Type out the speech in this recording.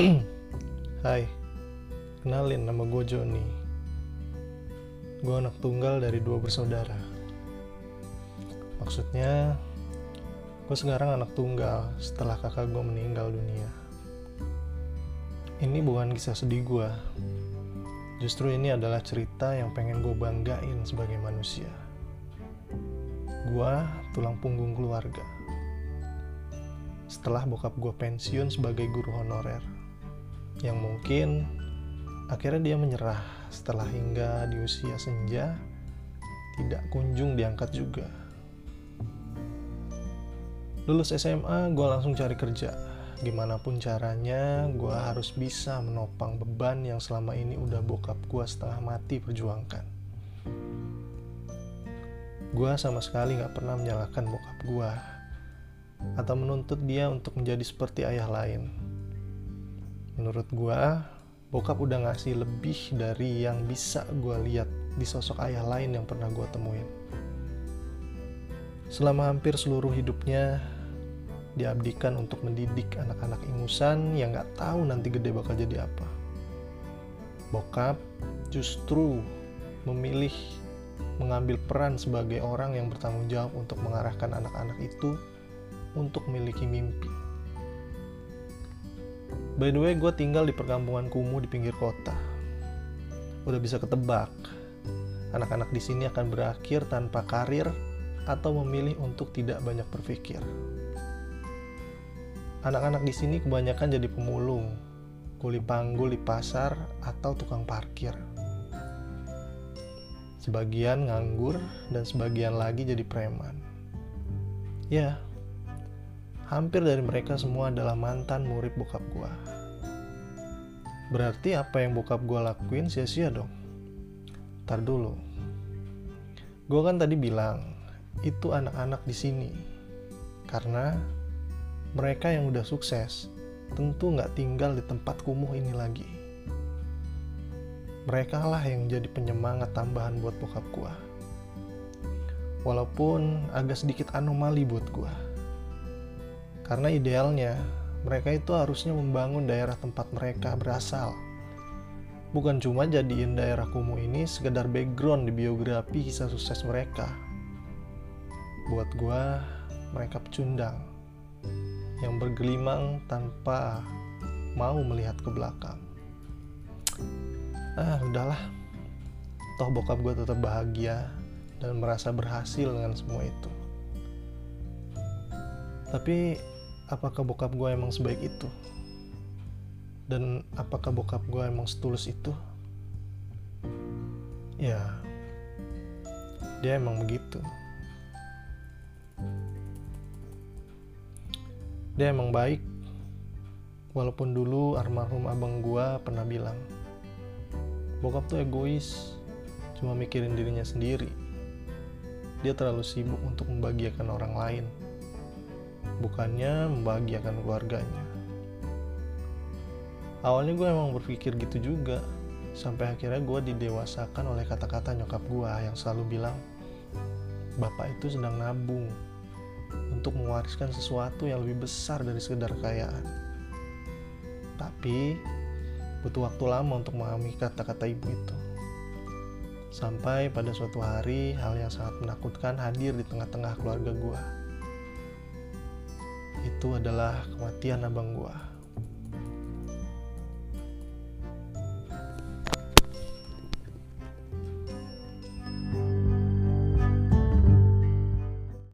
Hai, kenalin nama gue Joni. Gue anak tunggal dari dua bersaudara. Maksudnya, gue sekarang anak tunggal setelah kakak gue meninggal dunia. Ini bukan kisah sedih gue. Justru ini adalah cerita yang pengen gue banggain sebagai manusia. Gue tulang punggung keluarga. Setelah bokap gue pensiun sebagai guru honorer yang mungkin akhirnya dia menyerah setelah hingga di usia senja tidak kunjung diangkat juga. Lulus SMA, gue langsung cari kerja. Gimana pun caranya, gue harus bisa menopang beban yang selama ini udah bokap gue setengah mati perjuangkan. Gue sama sekali gak pernah menyalahkan bokap gue atau menuntut dia untuk menjadi seperti ayah lain. Menurut gua, bokap udah ngasih lebih dari yang bisa gua lihat di sosok ayah lain yang pernah gua temuin. Selama hampir seluruh hidupnya, diabdikan untuk mendidik anak-anak ingusan yang gak tahu nanti gede bakal jadi apa. Bokap justru memilih mengambil peran sebagai orang yang bertanggung jawab untuk mengarahkan anak-anak itu untuk memiliki mimpi. By the way, gue tinggal di perkampungan kumuh di pinggir kota. Udah bisa ketebak, anak-anak di sini akan berakhir tanpa karir atau memilih untuk tidak banyak berpikir. Anak-anak di sini kebanyakan jadi pemulung, kuli panggul di pasar, atau tukang parkir. Sebagian nganggur dan sebagian lagi jadi preman. Ya, hampir dari mereka semua adalah mantan murid bokap gua. Berarti apa yang bokap gua lakuin sia-sia dong. Ntar dulu. Gua kan tadi bilang, itu anak-anak di sini. Karena mereka yang udah sukses, tentu nggak tinggal di tempat kumuh ini lagi. Mereka lah yang jadi penyemangat tambahan buat bokap gua. Walaupun agak sedikit anomali buat gua karena idealnya, mereka itu harusnya membangun daerah tempat mereka berasal. Bukan cuma jadiin daerah kumuh ini sekedar background di biografi kisah sukses mereka. Buat gua, mereka pecundang yang bergelimang tanpa mau melihat ke belakang. Ah, udahlah. Toh bokap gue tetap bahagia dan merasa berhasil dengan semua itu. Tapi apakah bokap gue emang sebaik itu? Dan apakah bokap gue emang setulus itu? Ya dia emang begitu. Dia emang baik walaupun dulu almarhum abang gue pernah bilang bokap tuh egois cuma mikirin dirinya sendiri. Dia terlalu sibuk untuk membahagiakan orang lain bukannya membahagiakan keluarganya. Awalnya gue emang berpikir gitu juga, sampai akhirnya gue didewasakan oleh kata-kata nyokap gue yang selalu bilang, Bapak itu sedang nabung untuk mewariskan sesuatu yang lebih besar dari sekedar kekayaan. Tapi, butuh waktu lama untuk memahami kata-kata ibu itu. Sampai pada suatu hari, hal yang sangat menakutkan hadir di tengah-tengah keluarga gue itu adalah kematian abang gua